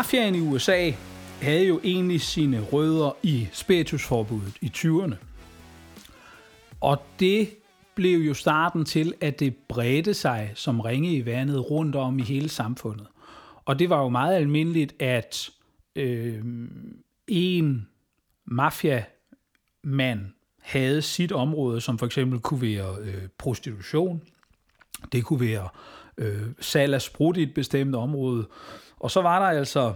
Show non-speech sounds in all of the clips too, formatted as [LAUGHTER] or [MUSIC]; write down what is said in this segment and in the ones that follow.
Mafiaen i USA havde jo egentlig sine rødder i spiritusforbuddet i 20'erne. Og det blev jo starten til, at det bredte sig som ringe i vandet rundt om i hele samfundet. Og det var jo meget almindeligt, at øh, en mafiamand havde sit område, som for eksempel kunne være øh, prostitution, det kunne være øh, salg af sprut i et bestemt område, og så var der altså,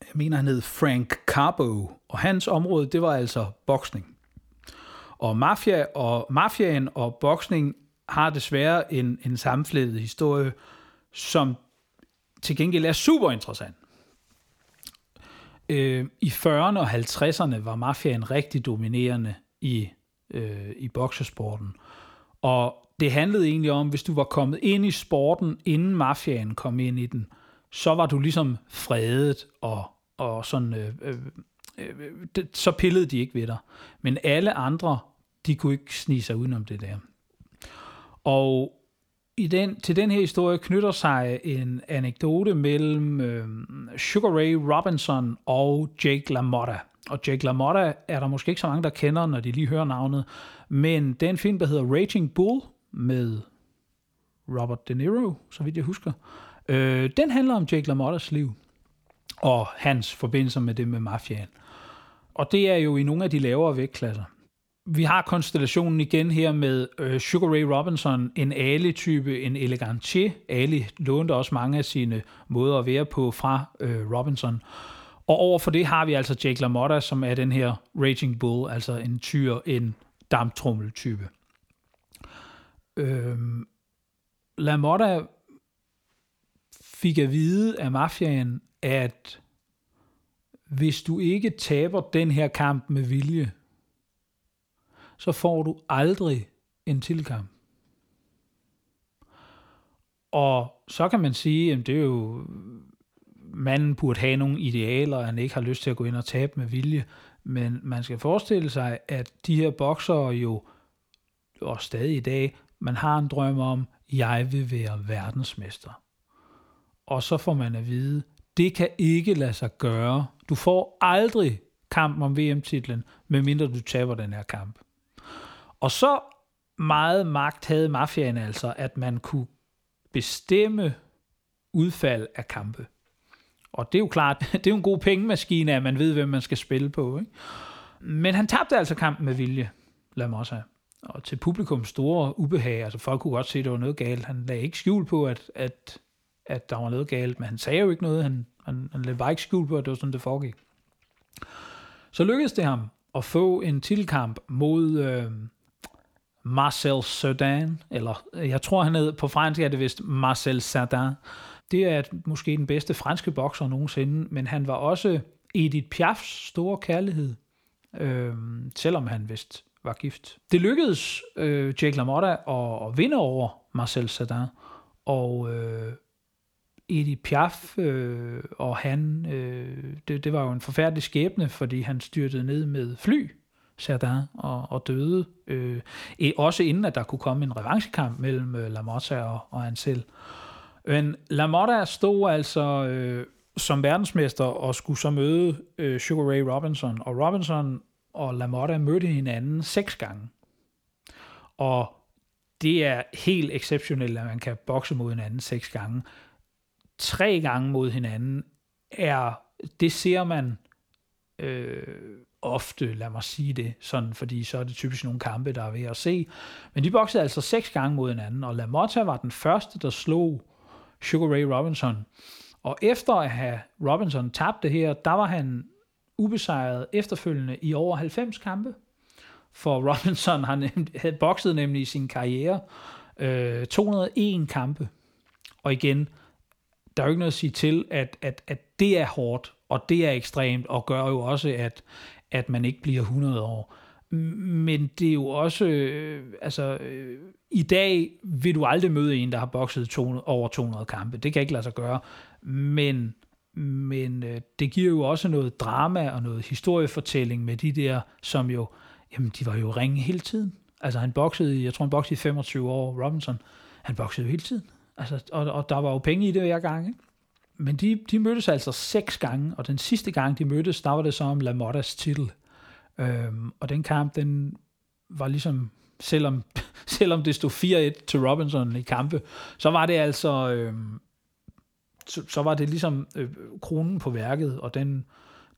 jeg mener han hed Frank Carbo, og hans område, det var altså boksning. Og mafia og mafiaen og boksning har desværre en, en sammenflettet historie, som til gengæld er super interessant. Øh, I 40'erne og 50'erne var mafiaen rigtig dominerende i, øh, i boksesporten. Og det handlede egentlig om, hvis du var kommet ind i sporten, inden mafiaen kom ind i den, så var du ligesom fredet, og, og sådan, øh øh, øh, øh, det, så pillede de ikke ved dig. Men alle andre, de kunne ikke snige sig udenom det der. Og i den, til den her historie knytter sig en anekdote mellem øh, Sugar Ray Robinson og Jake LaMotta. Og Jake LaMotta er der måske ikke så mange, der kender, når de lige hører navnet. Men den film, der hedder Raging Bull med Robert De Niro, så vidt jeg husker, øh, Øh, den handler om Jake LaMottas liv og hans forbindelser med det med mafiaen. Og det er jo i nogle af de lavere vægtklasser vi har konstellationen igen her med øh, Sugar Ray Robinson, en Ali-type, en elegantier. Ali lånte også mange af sine måder at være på fra øh, Robinson. Og overfor det har vi altså Jake LaMotta, som er den her Raging Bull, altså en tyr, en damptrummel-type. Øh, LaMotta fik at vide af mafiaen, at hvis du ikke taber den her kamp med vilje, så får du aldrig en tilkamp. Og så kan man sige, at det er jo, manden burde have nogle idealer, og han ikke har lyst til at gå ind og tabe med vilje. Men man skal forestille sig, at de her boksere jo, og stadig i dag, man har en drøm om, jeg vil være verdensmester. Og så får man at vide, det kan ikke lade sig gøre. Du får aldrig kampen om VM-titlen, medmindre du taber den her kamp. Og så meget magt havde mafiaen altså, at man kunne bestemme udfald af kampe. Og det er jo klart, [LAUGHS] det er jo en god pengemaskine, at man ved, hvem man skal spille på. Ikke? Men han tabte altså kampen med vilje, lad mig også have. Og til publikums store ubehag, altså folk kunne godt se, at det var noget galt. Han lagde ikke skjul på, at, at, at der var noget galt, men han sagde jo ikke noget. Han, han, han lavede bare ikke skjul på, at det var sådan, det foregik. Så lykkedes det ham at få en tilkamp mod, øh, Marcel Sedan, eller jeg tror han hed, på fransk er det vist Marcel Cerdan. Det er måske den bedste franske bokser nogensinde, men han var også Edith Piafs store kærlighed, øh, selvom han vist var gift. Det lykkedes øh, Jake LaMotta at, at vinde over Marcel Cerdan, og øh, Edith Piaf øh, og han, øh, det, det var jo en forfærdelig skæbne, fordi han styrtede ned med fly Sardin og, og døde. Øh, også inden at der kunne komme en revanchekamp mellem øh, Lamotta og, og han selv. Men Lamotta stod altså øh, som verdensmester og skulle så møde øh, Sugar Ray Robinson. Og Robinson og Lamotta mødte hinanden seks gange. Og det er helt exceptionelt, at man kan bokse mod hinanden seks gange. Tre gange mod hinanden er, det ser man øh, ofte, lad mig sige det, sådan, fordi så er det typisk nogle kampe, der er ved at se. Men de boxede altså seks gange mod hinanden, og LaMotta var den første, der slog Sugar Ray Robinson. Og efter at have Robinson tabt det her, der var han ubesejret efterfølgende i over 90 kampe. For Robinson har nemt, [LAUGHS] havde bokset nemlig i sin karriere øh, 201 kampe. Og igen, der er jo ikke noget at sige til, at, at, at det er hårdt, og det er ekstremt, og gør jo også, at, at man ikke bliver 100 år. Men det er jo også, øh, altså, øh, i dag vil du aldrig møde en, der har bokset to, over 200 kampe. Det kan ikke lade sig gøre. Men, men øh, det giver jo også noget drama og noget historiefortælling med de der, som jo, jamen, de var jo ringe hele tiden. Altså, han boksede, jeg tror, han boksede i 25 år, Robinson. Han boksede jo hele tiden. Altså, og, og der var jo penge i det hver gang, ikke? men de, de mødtes altså seks gange, og den sidste gang, de mødtes, der var det så om Lamottas titel. Øhm, og den kamp, den var ligesom, selvom, [LAUGHS] selvom det stod 4-1 til Robinson i kampe, så var det altså, øhm, så, så var det ligesom øh, kronen på værket, og den,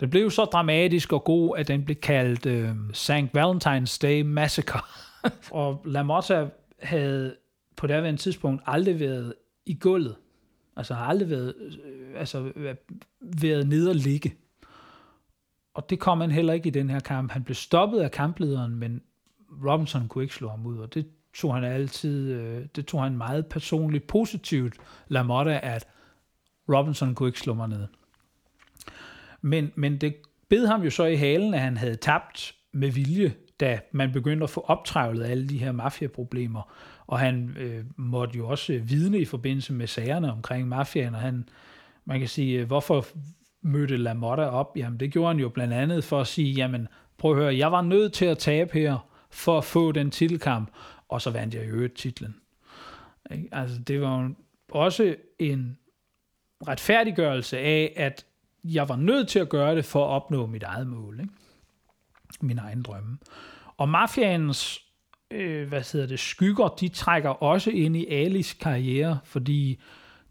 den blev så dramatisk og god, at den blev kaldt øh, St. Valentine's Day Massacre. [LAUGHS] og Lamotta havde på det tidspunkt aldrig været i gulvet. Altså har aldrig været, øh, altså, øh, været nede og ligge. Og det kom han heller ikke i den her kamp. Han blev stoppet af kamplederen, men Robinson kunne ikke slå ham ud, og det tog han altid, øh, det tog han meget personligt positivt, Lamotta, at Robinson kunne ikke slå mig ned. Men, men det bed ham jo så i halen, at han havde tabt med vilje, da man begyndte at få optrævlet alle de her mafiaproblemer. Og han øh, måtte jo også øh, vidne i forbindelse med sagerne omkring mafiaen, og han, man kan sige, øh, hvorfor mødte Lamotta op? Jamen det gjorde han jo blandt andet for at sige, jamen prøv at høre, jeg var nødt til at tabe her, for at få den titelkamp, og så vandt jeg i øvrigt titlen. Altså det var jo også en retfærdiggørelse af, at jeg var nødt til at gøre det for at opnå mit eget mål. Ikke? Min egen drømme. Og mafiaens øh, hvad hedder det, skygger, de trækker også ind i Alis karriere, fordi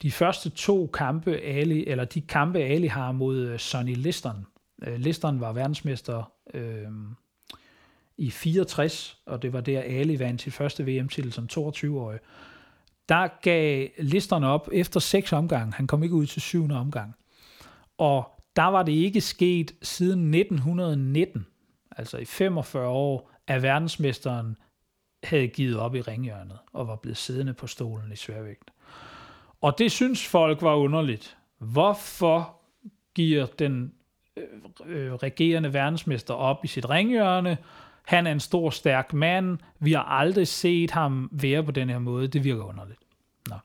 de første to kampe, Ali, eller de kampe, Ali har mod øh, Sonny Liston. Øh, Liston var verdensmester øh, i 64, og det var der Ali vandt sit første VM-titel som 22-årig. Der gav Listeren op efter seks omgange. Han kom ikke ud til syvende omgang. Og der var det ikke sket siden 1919, altså i 45 år, at verdensmesteren havde givet op i ringhjørnet og var blevet siddende på stolen i sværvægt. Og det synes folk var underligt. Hvorfor giver den øh, øh, regerende verdensmester op i sit ringhjørne? Han er en stor, stærk mand. Vi har aldrig set ham være på den her måde. Det virker underligt. Nå.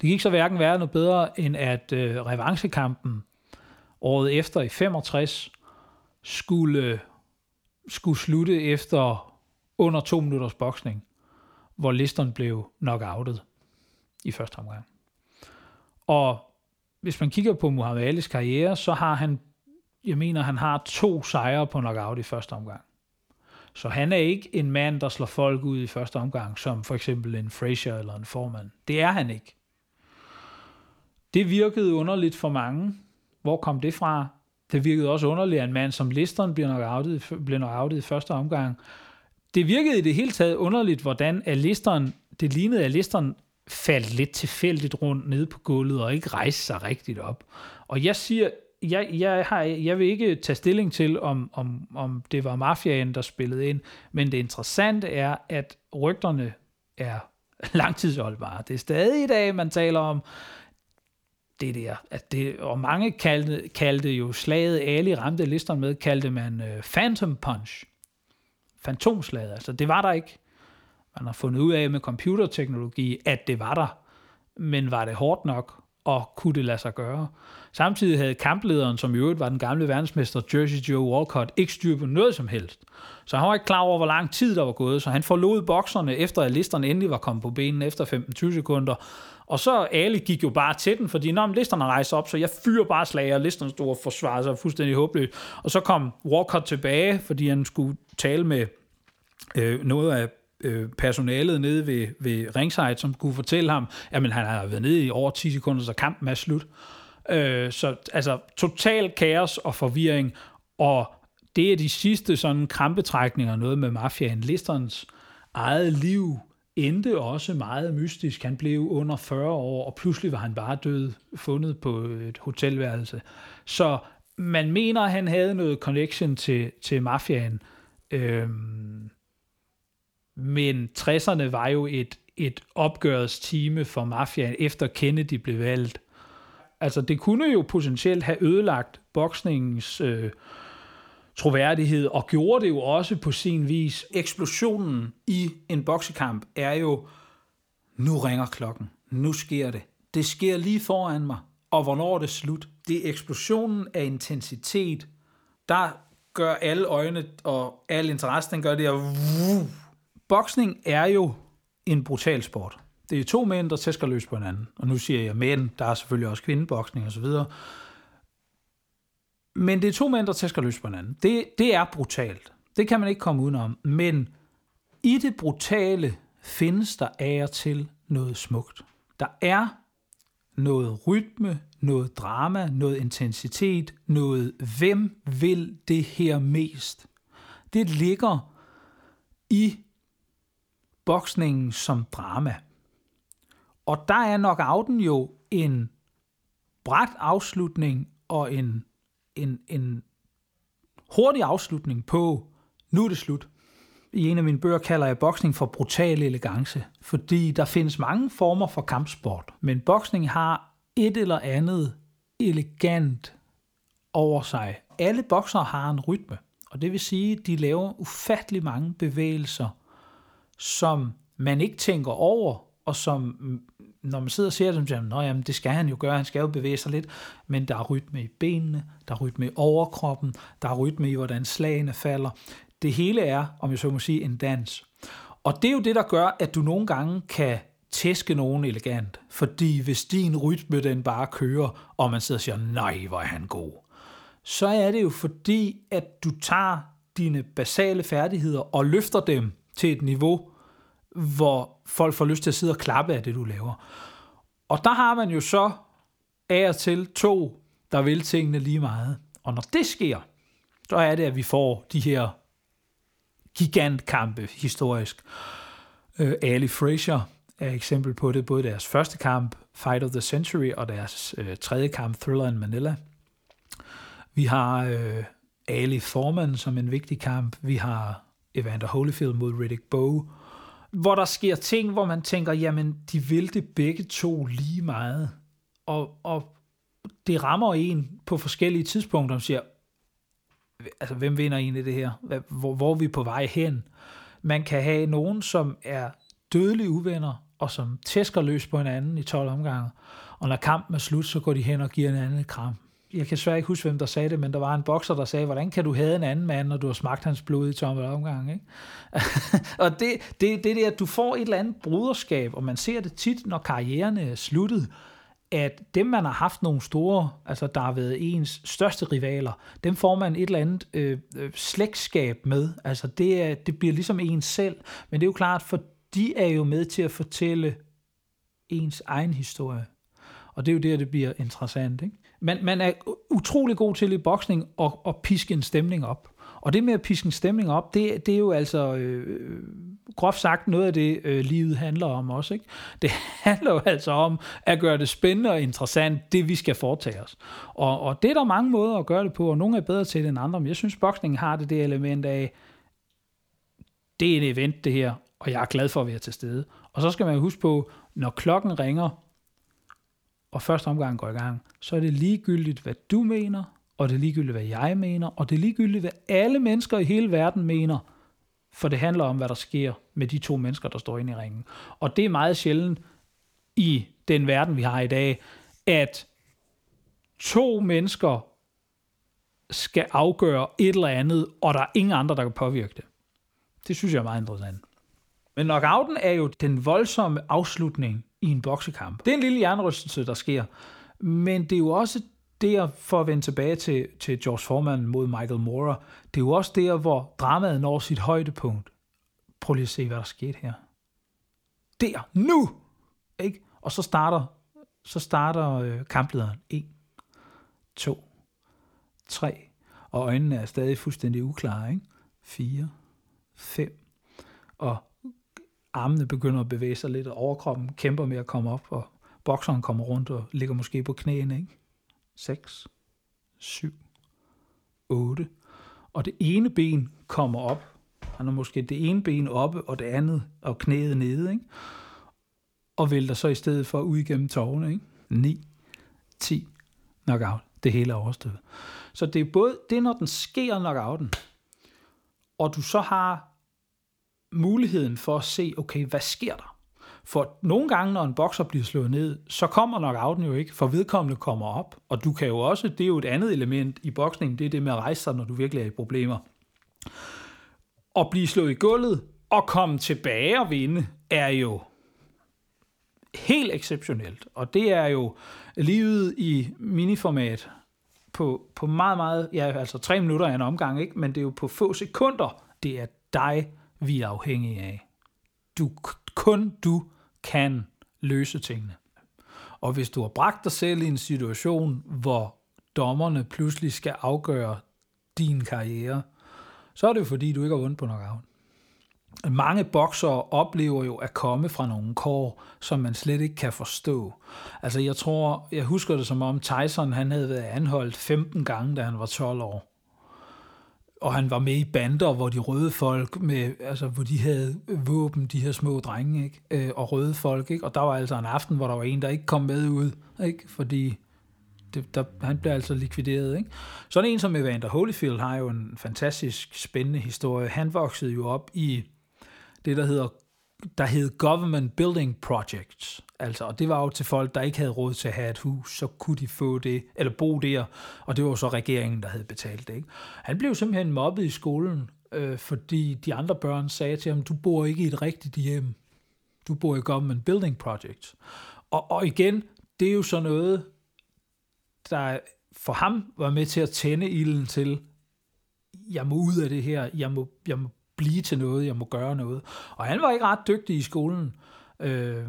Det gik så hverken være noget bedre, end at øh, revanchekampen året efter i 65 skulle, skulle slutte efter under to minutters boksning, hvor Liston blev knockoutet i første omgang. Og hvis man kigger på Muhammad Alis karriere, så har han, jeg mener, han har to sejre på knockout i første omgang. Så han er ikke en mand, der slår folk ud i første omgang, som for eksempel en Frazier eller en Foreman. Det er han ikke. Det virkede underligt for mange. Hvor kom det fra? Det virkede også underligt, at en mand som Liston bliver knockoutet, bliver knockoutet i første omgang. Det virkede i det hele taget underligt, hvordan Alisteren, det lignede, at faldt lidt tilfældigt rundt nede på gulvet og ikke rejste sig rigtigt op. Og jeg siger, jeg, jeg, har, jeg vil ikke tage stilling til, om, om, om det var mafiaen, der spillede ind, men det interessante er, at rygterne er [LAUGHS] langtidsholdbare. Det er stadig i dag, man taler om det der. At det, og mange kaldte, kaldte jo slaget, Ali ramte listerne med, kaldte man øh, Phantom Punch. Fantomslaget, altså det var der ikke. Man har fundet ud af med computerteknologi, at det var der. Men var det hårdt nok, og kunne det lade sig gøre? Samtidig havde kamplederen, som i øvrigt var den gamle verdensmester Jersey Joe Walcott, ikke styr på noget som helst. Så han var ikke klar over, hvor lang tid der var gået, så han forlod bokserne, efter at listerne endelig var kommet på benen efter 15-20 sekunder. Og så Ali gik jo bare til den, fordi når listerne rejser op, så jeg fyrer bare slag, og listerne stod og forsvarede sig fuldstændig håbløst. Og så kom Walcott tilbage, fordi han skulle tale med øh, noget af øh, personalet nede ved, ved ringside, som kunne fortælle ham, at han har været nede i over 10 sekunder, så kampen er slut. Øh, så altså total kaos og forvirring, og det er de sidste sådan krampetrækninger, noget med mafiaen. Listerens eget liv endte også meget mystisk. Han blev under 40 år, og pludselig var han bare død, fundet på et hotelværelse. Så man mener, at han havde noget connection til, til mafiaen. Øhm, men 60'erne var jo et, et opgørets for mafiaen, efter Kennedy blev valgt. Altså, det kunne jo potentielt have ødelagt boksningens øh, troværdighed, og gjorde det jo også på sin vis. Eksplosionen i en boksekamp er jo, nu ringer klokken, nu sker det. Det sker lige foran mig, og hvornår er det slut? Det er eksplosionen af intensitet, der gør alle øjne og al interesse, den gør det her. Boksning er jo en brutal sport. Det er to mænd, der tæsker løs på hinanden. Og nu siger jeg mænd, der er selvfølgelig også kvindeboksning osv. Men det er to mænd, der tæsker løs på hinanden. Det, det er brutalt. Det kan man ikke komme udenom. Men i det brutale findes der af og til noget smukt. Der er noget rytme, noget drama, noget intensitet, noget hvem vil det her mest. Det ligger i boksningen som drama. Og der er nok knockouten jo en bræt afslutning og en, en, en hurtig afslutning på, nu er det slut. I en af mine bøger kalder jeg boksning for brutal elegance, fordi der findes mange former for kampsport, men boksning har et eller andet elegant over sig. Alle boksere har en rytme, og det vil sige, at de laver ufattelig mange bevægelser, som man ikke tænker over, og som, mm, når man sidder og ser det, så jamen, det skal han jo gøre, han skal jo bevæge sig lidt, men der er rytme i benene, der er rytme i overkroppen, der er rytme i, hvordan slagene falder. Det hele er, om jeg så må sige, en dans. Og det er jo det, der gør, at du nogle gange kan tæske nogen elegant. Fordi hvis din rytme den bare kører, og man sidder og siger, nej, hvor er han god, så er det jo fordi, at du tager dine basale færdigheder og løfter dem til et niveau, hvor folk får lyst til at sidde og klappe af det, du laver. Og der har man jo så af og til to, der vil tingene lige meget. Og når det sker, så er det, at vi får de her gigantkampe historisk. Uh, Ali Frazier er eksempel på det, både deres første kamp, Fight of the Century, og deres uh, tredje kamp, Thriller in Manila. Vi har uh, Ali Foreman som en vigtig kamp. Vi har Evander Holyfield mod Riddick Bowe, hvor der sker ting, hvor man tænker, jamen, de vil det begge to lige meget. Og, og det rammer en på forskellige tidspunkter, og siger, altså, hvem vinder egentlig det her? Hvor, hvor er vi på vej hen? Man kan have nogen, som er dødelige uvenner, og som tæsker løs på hinanden i 12 omgange. Og når kampen er slut, så går de hen og giver en et kram. Jeg kan svært ikke huske, hvem der sagde det, men der var en bokser, der sagde, hvordan kan du have en anden mand, når du har smagt hans blod i tomme omgang? Ikke? [LAUGHS] og det, det, det er det, at du får et eller andet bruderskab, og man ser det tit, når karrieren er sluttet, at dem, man har haft nogle store, altså der har været ens største rivaler, dem får man et eller andet øh, øh, slægtskab med. Altså det, er, det bliver ligesom ens selv. Men det er jo klart, for de er jo med til at fortælle ens egen historie. Og det er jo der, det bliver interessant. Ikke? Man, man er utrolig god til i boksning at, at piske en stemning op. Og det med at piske en stemning op, det, det er jo altså øh, groft sagt noget af det, øh, livet handler om også. Ikke? Det [LAUGHS] handler jo altså om at gøre det spændende og interessant, det vi skal foretage os. Og, og det er der mange måder at gøre det på, og nogle er bedre til det end andre, men jeg synes, boksningen har det det element af, det er en event det her, og jeg er glad for at være til stede. Og så skal man huske på, når klokken ringer, og første omgang går i gang, så er det ligegyldigt, hvad du mener, og det er ligegyldigt, hvad jeg mener, og det er ligegyldigt, hvad alle mennesker i hele verden mener, for det handler om, hvad der sker med de to mennesker, der står inde i ringen. Og det er meget sjældent i den verden, vi har i dag, at to mennesker skal afgøre et eller andet, og der er ingen andre, der kan påvirke det. Det synes jeg er meget interessant. Men knockouten er jo den voldsomme afslutning i en boksekamp. Det er en lille jernrystelse, der sker. Men det er jo også der, for at vende tilbage til, til George Foreman mod Michael Moore, det er jo også der, hvor dramaet når sit højdepunkt. Prøv lige at se, hvad der skete her. Der, nu! Ikke? Og så starter, så starter øh, kamplederen. 1, 2, 3, og øjnene er stadig fuldstændig uklare. Ikke? 4, 5, og armene begynder at bevæge sig lidt, og overkroppen kæmper med at komme op, og bokseren kommer rundt og ligger måske på knæene. Ikke? 6, 7, 8. Og det ene ben kommer op. Han har måske det ene ben oppe, og det andet og knæet nede. Ikke? Og vælter så i stedet for ud igennem tårne. Ikke? 9, 10, knockout. Det hele er overstået. Så det er både det, når den sker knockouten, og du så har muligheden for at se, okay, hvad sker der? For nogle gange, når en bokser bliver slået ned, så kommer nok outen jo ikke, for vedkommende kommer op. Og du kan jo også, det er jo et andet element i boksningen, det er det med at rejse sig, når du virkelig er i problemer. At blive slået i gulvet og komme tilbage og vinde, er jo helt exceptionelt. Og det er jo livet i miniformat på, på meget, meget, ja, altså tre minutter er en omgang, ikke? men det er jo på få sekunder, det er dig, vi er afhængige af. Du, kun du kan løse tingene. Og hvis du har bragt dig selv i en situation, hvor dommerne pludselig skal afgøre din karriere, så er det jo fordi, du ikke har vundet på knockout. Mange boksere oplever jo at komme fra nogle kår, som man slet ikke kan forstå. Altså jeg tror, jeg husker det som om Tyson han havde været anholdt 15 gange, da han var 12 år og han var med i bander, hvor de røde folk, med, altså, hvor de havde våben, de her små drenge, ikke? Øh, og røde folk, ikke? og der var altså en aften, hvor der var en, der ikke kom med ud, ikke? fordi det, der, han blev altså likvideret. Ikke? Sådan en som Evander Holyfield har jo en fantastisk spændende historie. Han voksede jo op i det, der hedder der hed Government Building Projects. Altså, og det var jo til folk, der ikke havde råd til at have et hus, så kunne de få det, eller bo der, og det var så regeringen, der havde betalt det. Ikke? Han blev simpelthen mobbet i skolen, øh, fordi de andre børn sagde til ham, du bor ikke i et rigtigt hjem. Du bor i Government Building Project. Og, og igen, det er jo så noget, der for ham var med til at tænde ilden til, jeg må ud af det her, jeg må, jeg må blive til noget, jeg må gøre noget. Og han var ikke ret dygtig i skolen. Øh,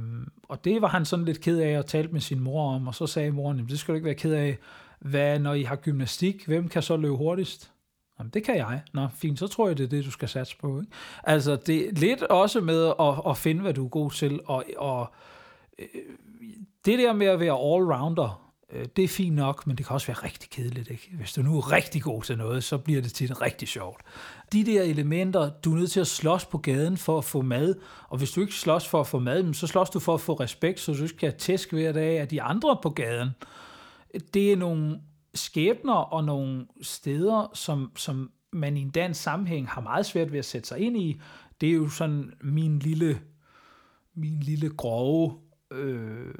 og det var han sådan lidt ked af at tale med sin mor om, og så sagde moren, det skal du ikke være ked af. Hvad, når I har gymnastik, hvem kan så løbe hurtigst? Jamen, det kan jeg. Nå, fint, så tror jeg, det er det, du skal satse på. Ikke? Altså, det er lidt også med at, at finde, hvad du er god til, og, og øh, det der med at være allrounder, Øh, det er fint nok, men det kan også være rigtig kedeligt. Ikke? Hvis du nu er rigtig god til noget, så bliver det tit rigtig sjovt. De der elementer, du er nødt til at slås på gaden for at få mad, og hvis du ikke slås for at få mad, så slås du for at få respekt, så du ikke kan tæsk hver dag af de andre på gaden. Det er nogle skæbner og nogle steder, som, som man i en dansk sammenhæng har meget svært ved at sætte sig ind i. Det er jo sådan min lille, min lille grove øh,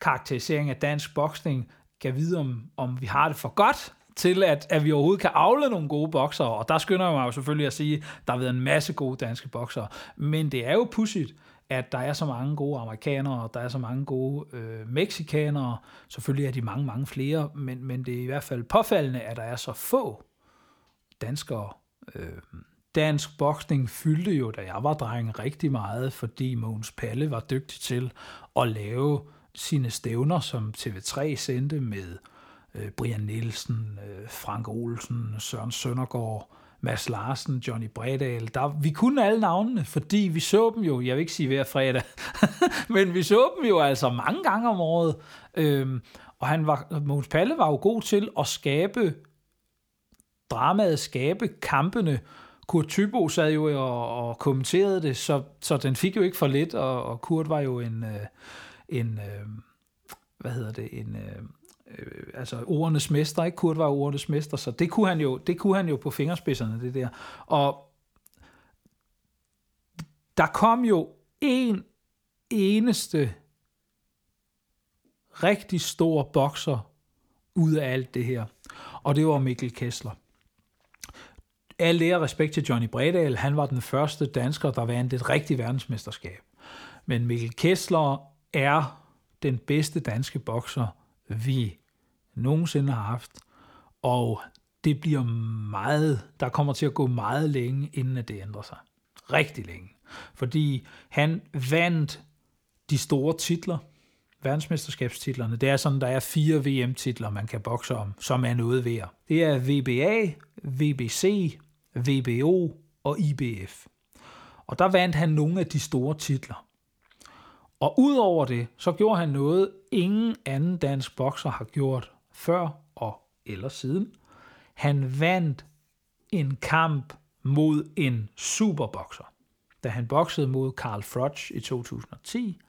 karakterisering af dansk boksning, kan vide, om, om vi har det for godt, til at, at vi overhovedet kan afle nogle gode boksere. Og der skynder jeg mig jo selvfølgelig at sige, at der har været en masse gode danske boksere. Men det er jo pudsigt, at der er så mange gode amerikanere, og der er så mange gode øh, meksikanere. Selvfølgelig er de mange, mange flere, men, men det er i hvert fald påfaldende, at der er så få danskere. Øh, dansk boksning fyldte jo, da jeg var dreng, rigtig meget, fordi Mogens Palle var dygtig til at lave sine stævner, som TV3 sendte med øh, Brian Nielsen, øh, Frank Olsen, Søren Søndergaard, Mads Larsen, Johnny Bredal. Der, vi kunne alle navnene, fordi vi så dem jo, jeg vil ikke sige hver fredag, [LAUGHS] men vi så dem jo altså mange gange om året. Øhm, og han var, Måns Palle var jo god til at skabe dramaet, skabe kampene. Kurt Tybo sad jo og, og kommenterede det, så, så den fik jo ikke for lidt, og, og Kurt var jo en... Øh, en øh, hvad hedder det, en, øh, øh, altså ordenes mester, ikke? Kurt var ordenes mester, så det kunne han jo, det kunne han jo på fingerspidserne, det der. Og der kom jo en eneste rigtig stor bokser ud af alt det her, og det var Mikkel Kessler. Al ære respekt til Johnny Bredal, han var den første dansker, der vandt et rigtigt verdensmesterskab. Men Mikkel Kessler er den bedste danske bokser, vi nogensinde har haft. Og det bliver meget, der kommer til at gå meget længe, inden at det ændrer sig. Rigtig længe. Fordi han vandt de store titler, verdensmesterskabstitlerne. Det er sådan, der er fire VM-titler, man kan bokse om, som er noget værd. Det er VBA, VBC, VBO og IBF. Og der vandt han nogle af de store titler. Og udover det, så gjorde han noget, ingen anden dansk bokser har gjort før og eller siden. Han vandt en kamp mod en superbokser. Da han boksede mod Carl Froch i 2010,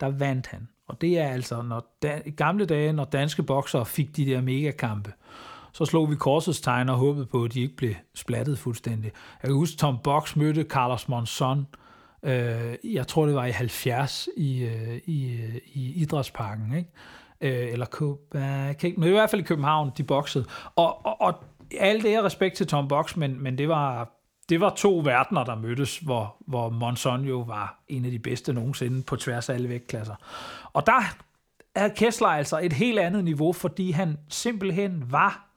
der vandt han. Og det er altså, når da, i gamle dage, når danske boksere fik de der megakampe, så slog vi korsets tegn og håbede på, at de ikke blev splattet fuldstændig. Jeg kan huske, Tom Box mødte Carlos Monson Øh, jeg tror, det var i 70 i, øh, i, øh, i Idrætsparken, ikke? Øh, eller København, men i hvert fald i København, de boksede. Og, og, og alt det her respekt til Tom Box, men, men det var det var to verdener, der mødtes, hvor, hvor Monson jo var en af de bedste nogensinde på tværs af alle vægtklasser. Og der er Kessler altså et helt andet niveau, fordi han simpelthen var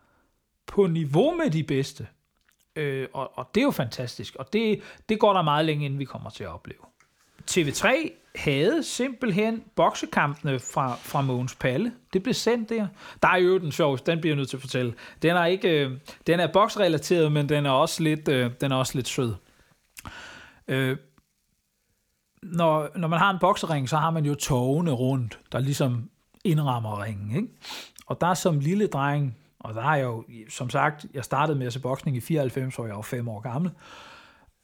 på niveau med de bedste. Øh, og, og det er jo fantastisk, og det, det går der meget længe, inden vi kommer til at opleve. TV3 havde simpelthen boksekampene fra, fra Mogens Palle. Det blev sendt der. Der er jo den sjov, den bliver jeg nødt til at fortælle. Den er ikke, øh, den er boksrelateret, men den er også lidt, øh, den er også lidt sød. Øh, når, når man har en boksering, så har man jo togene rundt, der ligesom indrammer ringen. Ikke? Og der som lille dreng, og der er jo, som sagt, jeg startede med at se boksning i 94, hvor jeg var fem år gammel,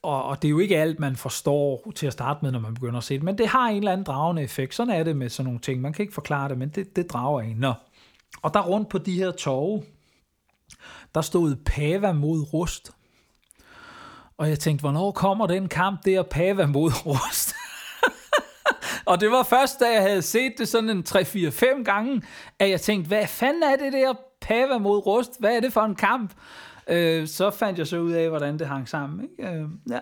og, og det er jo ikke alt, man forstår til at starte med, når man begynder at se det, men det har en eller anden dragende effekt. Sådan er det med sådan nogle ting. Man kan ikke forklare det, men det, det drager en. Nå. Og der rundt på de her torve, der stod Pava mod Rust. Og jeg tænkte, hvornår kommer den kamp der, Pava mod Rust? [LAUGHS] og det var først, da jeg havde set det sådan en 3-4-5 gange, at jeg tænkte, hvad fanden er det der Pava mod Rust? Hvad er det for en kamp? Øh, så fandt jeg så ud af, hvordan det hang sammen. Ikke? Øh, ja.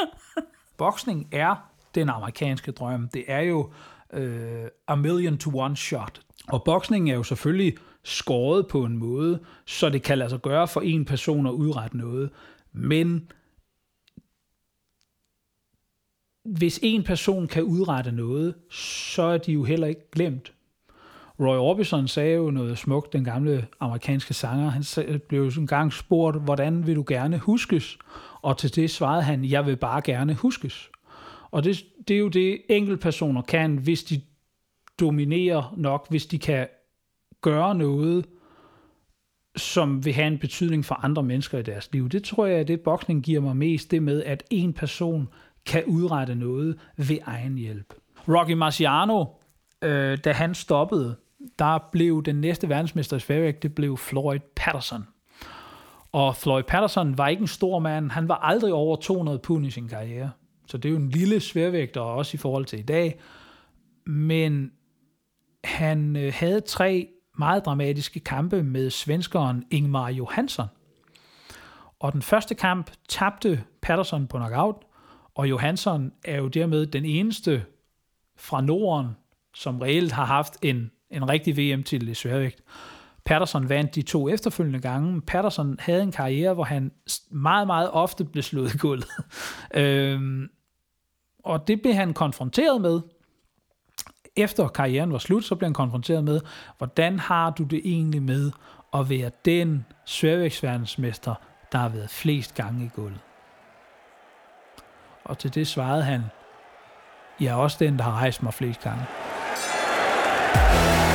[LAUGHS] Boksning er den amerikanske drøm. Det er jo øh, a million to one shot. Og boksning er jo selvfølgelig skåret på en måde, så det kan lade sig gøre for en person at udrette noget. Men hvis en person kan udrette noget, så er de jo heller ikke glemt. Roy Orbison sagde jo noget smukt, den gamle amerikanske sanger. Han blev jo en gang spurgt, hvordan vil du gerne huskes? Og til det svarede han, jeg vil bare gerne huskes. Og det, det er jo det, enkeltpersoner kan, hvis de dominerer nok, hvis de kan gøre noget, som vil have en betydning for andre mennesker i deres liv. Det tror jeg, at det boksning giver mig mest, det med, at en person kan udrette noget ved egen hjælp. Rocky Marciano, øh, da han stoppede, der blev den næste verdensmester i sværvægt, det blev Floyd Patterson. Og Floyd Patterson var ikke en stor mand. Han var aldrig over 200 pund i sin karriere. Så det er jo en lille sværvægter, også i forhold til i dag. Men han øh, havde tre meget dramatiske kampe med svenskeren Ingmar Johansson. Og den første kamp tabte Patterson på knockout, og Johansson er jo dermed den eneste fra Norden, som reelt har haft en en rigtig VM-titel i sværvægt. Patterson vandt de to efterfølgende gange. Patterson havde en karriere, hvor han meget, meget ofte blev slået i gulvet. [LAUGHS] øhm, og det blev han konfronteret med. Efter karrieren var slut, så blev han konfronteret med, hvordan har du det egentlig med at være den sværvægtsverdensmester, der har været flest gange i gulvet? Og til det svarede han, jeg er også den, der har rejst mig flest gange. Yeah.